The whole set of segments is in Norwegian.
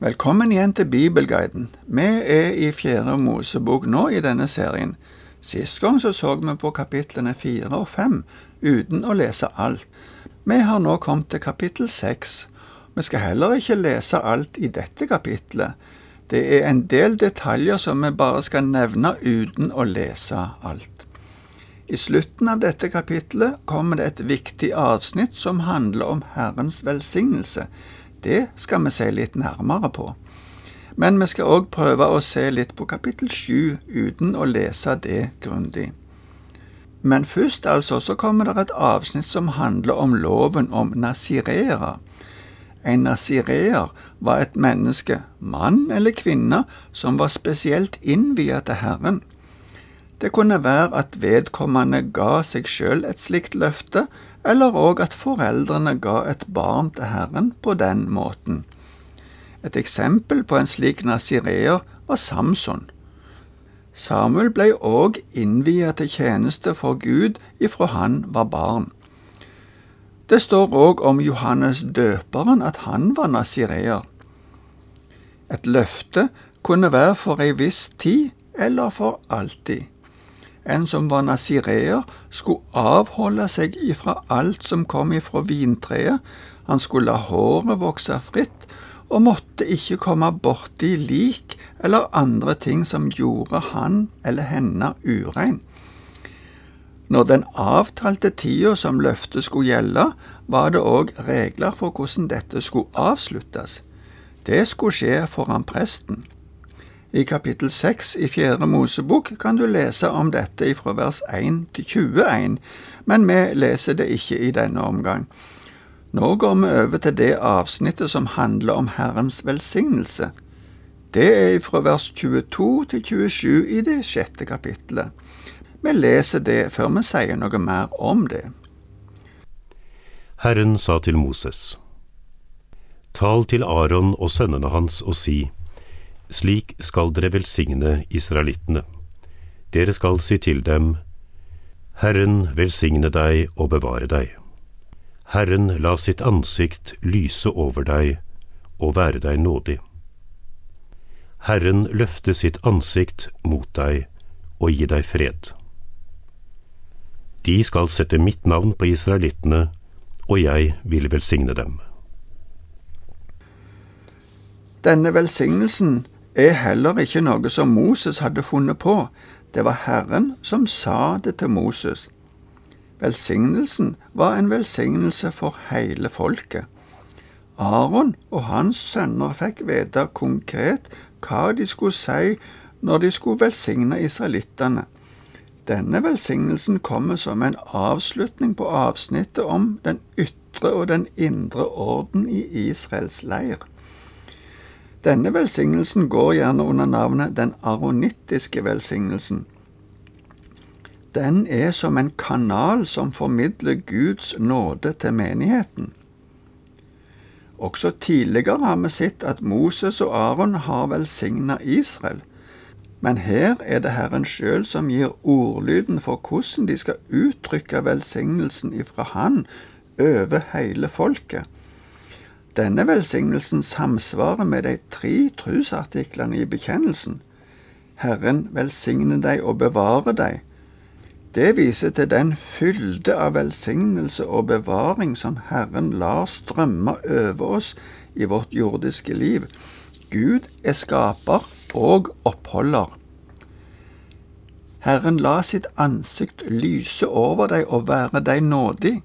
Velkommen igjen til Bibelguiden. Vi er i Fjerde Mosebok nå i denne serien. Sist gang så, så vi på kapitlene fire og fem uten å lese alt. Vi har nå kommet til kapittel seks. Vi skal heller ikke lese alt i dette kapitlet. Det er en del detaljer som vi bare skal nevne uten å lese alt. I slutten av dette kapitlet kommer det et viktig avsnitt som handler om Herrens velsignelse. Det skal vi se litt nærmere på. Men vi skal òg prøve å se litt på kapittel sju uten å lese det grundig. Men først altså så kommer det et avsnitt som handler om loven om nasireere. En nasireer var et menneske, mann eller kvinne, som var spesielt innviet til Herren. Det kunne være at vedkommende ga seg sjøl et slikt løfte, eller òg at foreldrene ga et barn til Herren på den måten. Et eksempel på en slik nasireer var Samson. Samuel ble òg innviet til tjeneste for Gud ifra han var barn. Det står òg om Johannes døperen at han var nasireer. Et løfte kunne være for ei viss tid eller for alltid. En som var nasireer, skulle avholde seg ifra alt som kom ifra vintreet, han skulle la håret vokse fritt, og måtte ikke komme borti lik eller andre ting som gjorde han eller henne urein. Når den avtalte tida som løftet skulle gjelde, var det òg regler for hvordan dette skulle avsluttes. Det skulle skje foran presten. I kapittel 6 i Fjerde Mosebok kan du lese om dette fra vers 1 til 21, men vi leser det ikke i denne omgang. Nå går vi over til det avsnittet som handler om Herrens velsignelse. Det er fra vers 22 til 27 i det sjette kapittelet. Vi leser det før vi sier noe mer om det. Herren sa til Moses, Tal til Aron og sønnene hans og si, slik skal dere velsigne israelittene. Dere skal si til dem, Herren velsigne deg og bevare deg. Herren la sitt ansikt lyse over deg og være deg nådig. Herren løfte sitt ansikt mot deg og gi deg fred. De skal sette mitt navn på israelittene, og jeg vil velsigne dem. Denne velsignelsen er heller ikke noe som Moses hadde funnet på, det var Herren som sa det til Moses. Velsignelsen var en velsignelse for hele folket. Aron og hans sønner fikk vite konkret hva de skulle si når de skulle velsigne israelittene. Denne velsignelsen kommer som en avslutning på avsnittet om den ytre og den indre orden i Israels leir. Denne velsignelsen går gjerne under navnet den aronittiske velsignelsen. Den er som en kanal som formidler Guds nåde til menigheten. Også tidligere har vi sett at Moses og Aron har velsigna Israel, men her er det Herren sjøl som gir ordlyden for hvordan de skal uttrykke velsignelsen ifra Han over hele folket. Denne velsignelsen samsvarer med de tre trosartiklene i bekjennelsen. Herren velsigne deg og bevare deg. Det viser til den fylde av velsignelse og bevaring som Herren lar strømme over oss i vårt jordiske liv. Gud er skaper og oppholder. Herren la sitt ansikt lyse over deg og være deg nådig.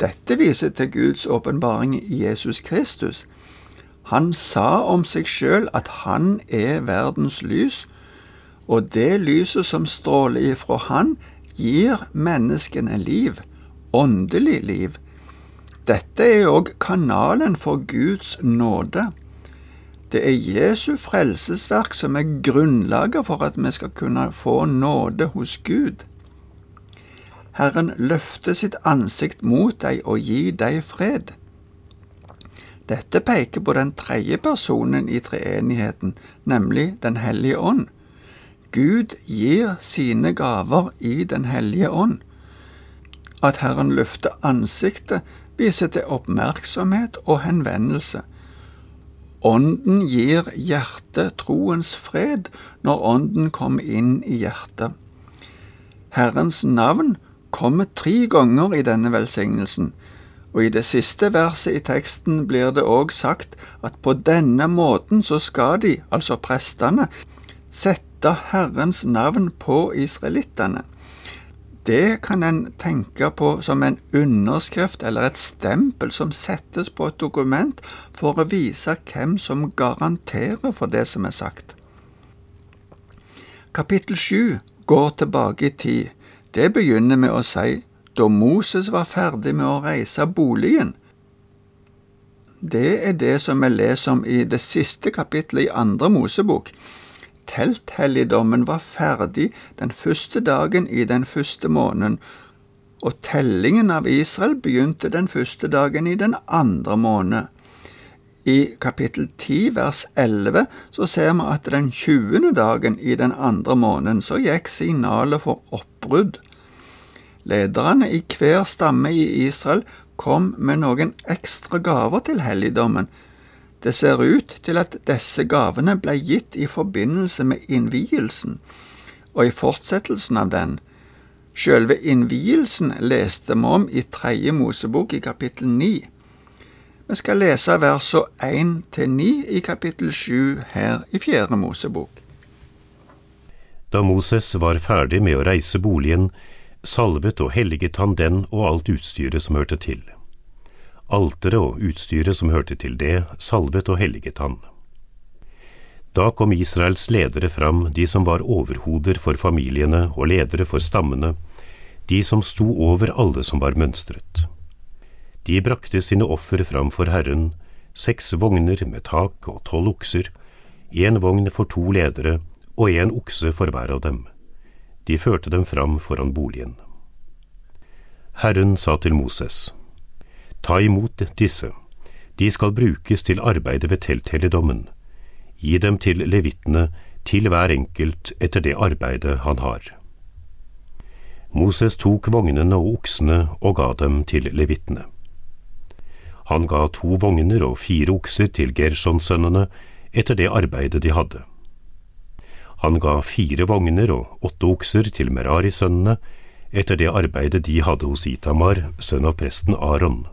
Dette viser til Guds åpenbaring i Jesus Kristus. Han sa om seg sjøl at han er verdens lys, og det lyset som stråler ifra Han, gir menneskene liv, åndelig liv. Dette er òg kanalen for Guds nåde. Det er Jesu frelsesverk som er grunnlaget for at vi skal kunne få nåde hos Gud. Herren løfte sitt ansikt mot deg og gi deg fred. Dette peker på den tredje personen i treenigheten, nemlig Den hellige ånd. Gud gir sine gaver i Den hellige ånd. At Herren løfter ansiktet, viser til oppmerksomhet og henvendelse. Ånden gir hjertet troens fred når Ånden kommer inn i hjertet. Herrens navn kommer tre ganger i denne velsignelsen, og i det siste verset i teksten blir det òg sagt at på denne måten så skal de, altså prestene, sette Herrens navn på israelittene. Det kan en tenke på som en underskrift eller et stempel som settes på et dokument for å vise hvem som garanterer for det som er sagt. Kapittel sju går tilbake i tid. Det begynner med å si da Moses var ferdig med å reise boligen. Det er det som vi leser om i det siste kapittelet i andre Mosebok. Telthelligdommen var ferdig den første dagen i den første måneden, og tellingen av Israel begynte den første dagen i den andre måned. I kapittel 10 vers 11 så ser vi at den tjuende dagen i den andre måneden så gikk signalet for oppbrudd. Lederne i hver stamme i Israel kom med noen ekstra gaver til helligdommen, det ser ut til at disse gavene ble gitt i forbindelse med innvielsen, og i fortsettelsen av den. Sjølve innvielsen leste vi om i Tredje Mosebok i kapittel ni. Vi skal lese versene 1-9 i kapittel 7 her i Fjerde Mosebok. Da Moses var ferdig med å reise boligen, salvet og helliget han den og alt utstyret som hørte til. Alteret og utstyret som hørte til det, salvet og helliget han. Da kom Israels ledere fram, de som var overhoder for familiene og ledere for stammene, de som sto over alle som var mønstret. De brakte sine offer fram for Herren, seks vogner med tak og tolv okser, én vogn for to ledere og én okse for hver av dem. De førte dem fram foran boligen. Herren sa til Moses, Ta imot disse, de skal brukes til arbeidet ved telthelligdommen. Gi dem til levittene, til hver enkelt etter det arbeidet han har. Moses tok vognene og oksene og ga dem til levittene. Han ga to vogner og fire okser til Gershon-sønnene etter det arbeidet de hadde. Han ga fire vogner og åtte okser til Merari-sønnene etter det arbeidet de hadde hos Itamar, sønn av presten Aron.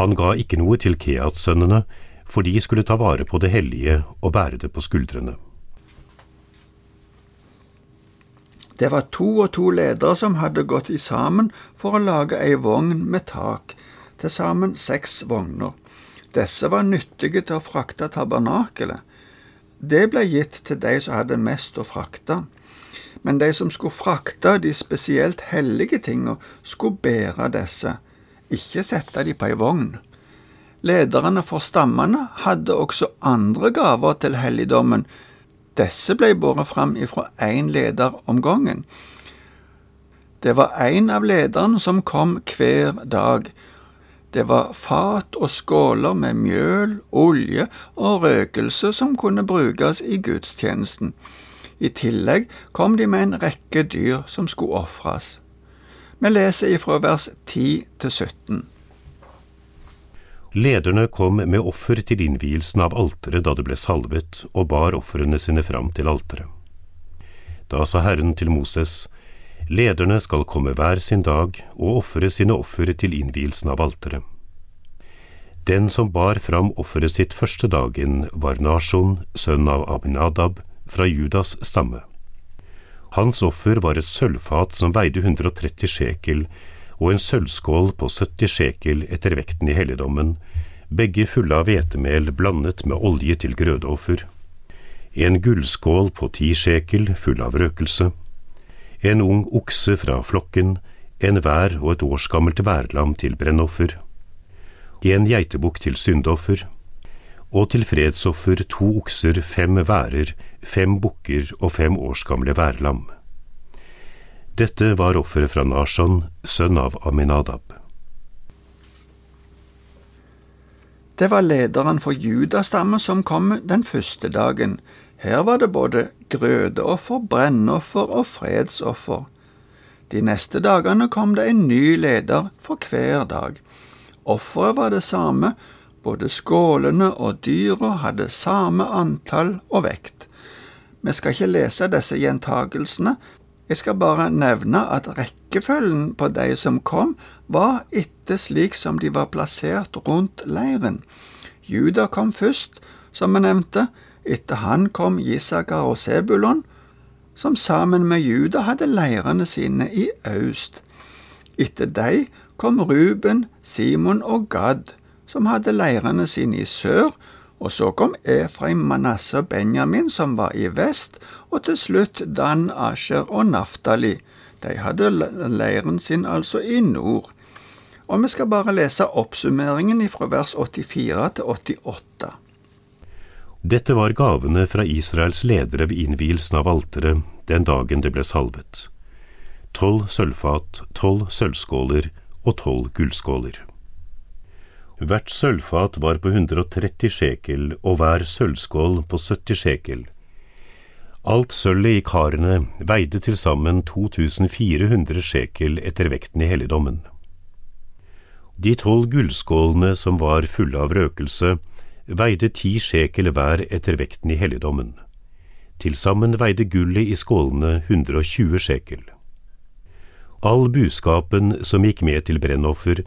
Han ga ikke noe til Keat-sønnene, for de skulle ta vare på det hellige og bære det på skuldrene. Det var to og to ledere som hadde gått i sammen for å lage ei vogn med tak, til sammen seks vogner. Disse var nyttige til å frakte tabernakelet. Det ble gitt til de som hadde mest å frakte, men de som skulle frakte de spesielt hellige tingene, skulle bære disse ikke sette de på ei vogn. Lederne for stammene hadde også andre gaver til helligdommen. Disse ble båret fram ifra én leder om gangen. Det var én av lederne som kom hver dag. Det var fat og skåler med mjøl, olje og røkelse som kunne brukes i gudstjenesten. I tillegg kom de med en rekke dyr som skulle ofres. Vi leser ifra vers 10 til 17. Lederne kom med offer til innvielsen av alteret da det ble salvet, og bar ofrene sine fram til alteret. Da sa Herren til Moses, Lederne skal komme hver sin dag og ofre sine offer til innvielsen av alteret. Den som bar fram offeret sitt første dagen, var Nashon, sønn av Abinadab, fra Judas stamme. Hans offer var et sølvfat som veide 130 sjekel, og en sølvskål på 70 sjekel etter vekten i helligdommen, begge fulle av hvetemel blandet med olje til grødeoffer, en gullskål på ti sjekel full av røkelse, en ung okse fra flokken, en vær og et årsgammelt værlam til brennoffer, en geitebukk til syndoffer, og til fredsoffer to okser, fem værer, fem bukker og fem årsgamle værlam. Dette var offeret fra Nashon, sønn av Aminadab. Det var lederen for judastammen som kom den første dagen. Her var det både grødeoffer, brennoffer og fredsoffer. De neste dagene kom det en ny leder for hver dag. Offeret var det samme, Både skålene og dyra hadde samme antall og vekt. Vi skal ikke lese disse gjentagelsene, jeg skal bare nevne at rekkefølgen på de som kom, var etter slik som de var plassert rundt leiren. Juda kom først, som vi nevnte, etter han kom Isakar og Sebulon, som sammen med Juda hadde leirene sine i øst. Etter de kom Ruben, Simon og Gad, som hadde leirene sine i sør, og så kom Efraim, Manasseh og Benjamin, som var i vest, og til slutt Dan, Asher og Naftali. De hadde leiren sin altså i nord. Og vi skal bare lese oppsummeringen fra vers 84 til 88. Dette var gavene fra Israels ledere ved innvielsen av alteret den dagen det ble salvet. Tolv sølvfat, tolv sølvskåler og tolv gullskåler. Hvert sølvfat var på 130 sjekel og hver sølvskål på 70 sjekel. Alt sølvet i karene veide til sammen 2400 sjekel etter vekten i helligdommen. De tolv gullskålene som var fulle av røkelse, veide ti sjekel hver etter vekten i helligdommen. Til sammen veide gullet i skålene 120 sjekel. All buskapen som gikk med til brennoffer,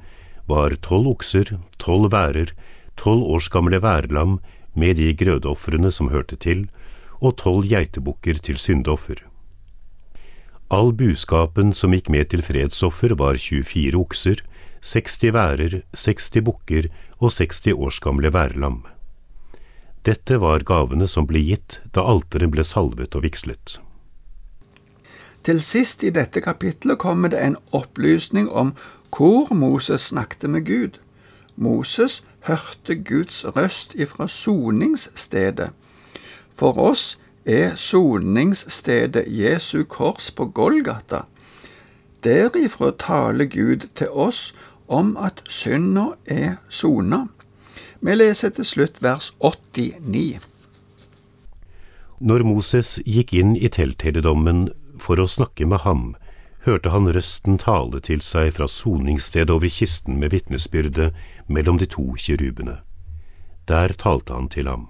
var tolv okser, tolv værer, tolv års gamle værlam med de grødofrene som hørte til, og tolv geitebukker til syndoffer. All buskapen som gikk med til fredsoffer var 24 okser, 60 værer, 60 bukker og 60 års gamle værlam. Dette var gavene som ble gitt da alteret ble salvet og vigslet. Til sist i dette kapitlet kommer det en opplysning om hvor Moses snakket med Gud. Moses hørte Guds røst ifra soningsstedet. For oss er soningsstedet Jesu kors på Golgata. Derifra taler Gud til oss om at synda er sona. Vi leser til slutt vers 89. Når Moses gikk inn i telthelligdommen for å snakke med ham, hørte han røsten tale til seg fra soningsstedet over kisten med vitnesbyrde mellom de to kirubene. Der talte han til ham.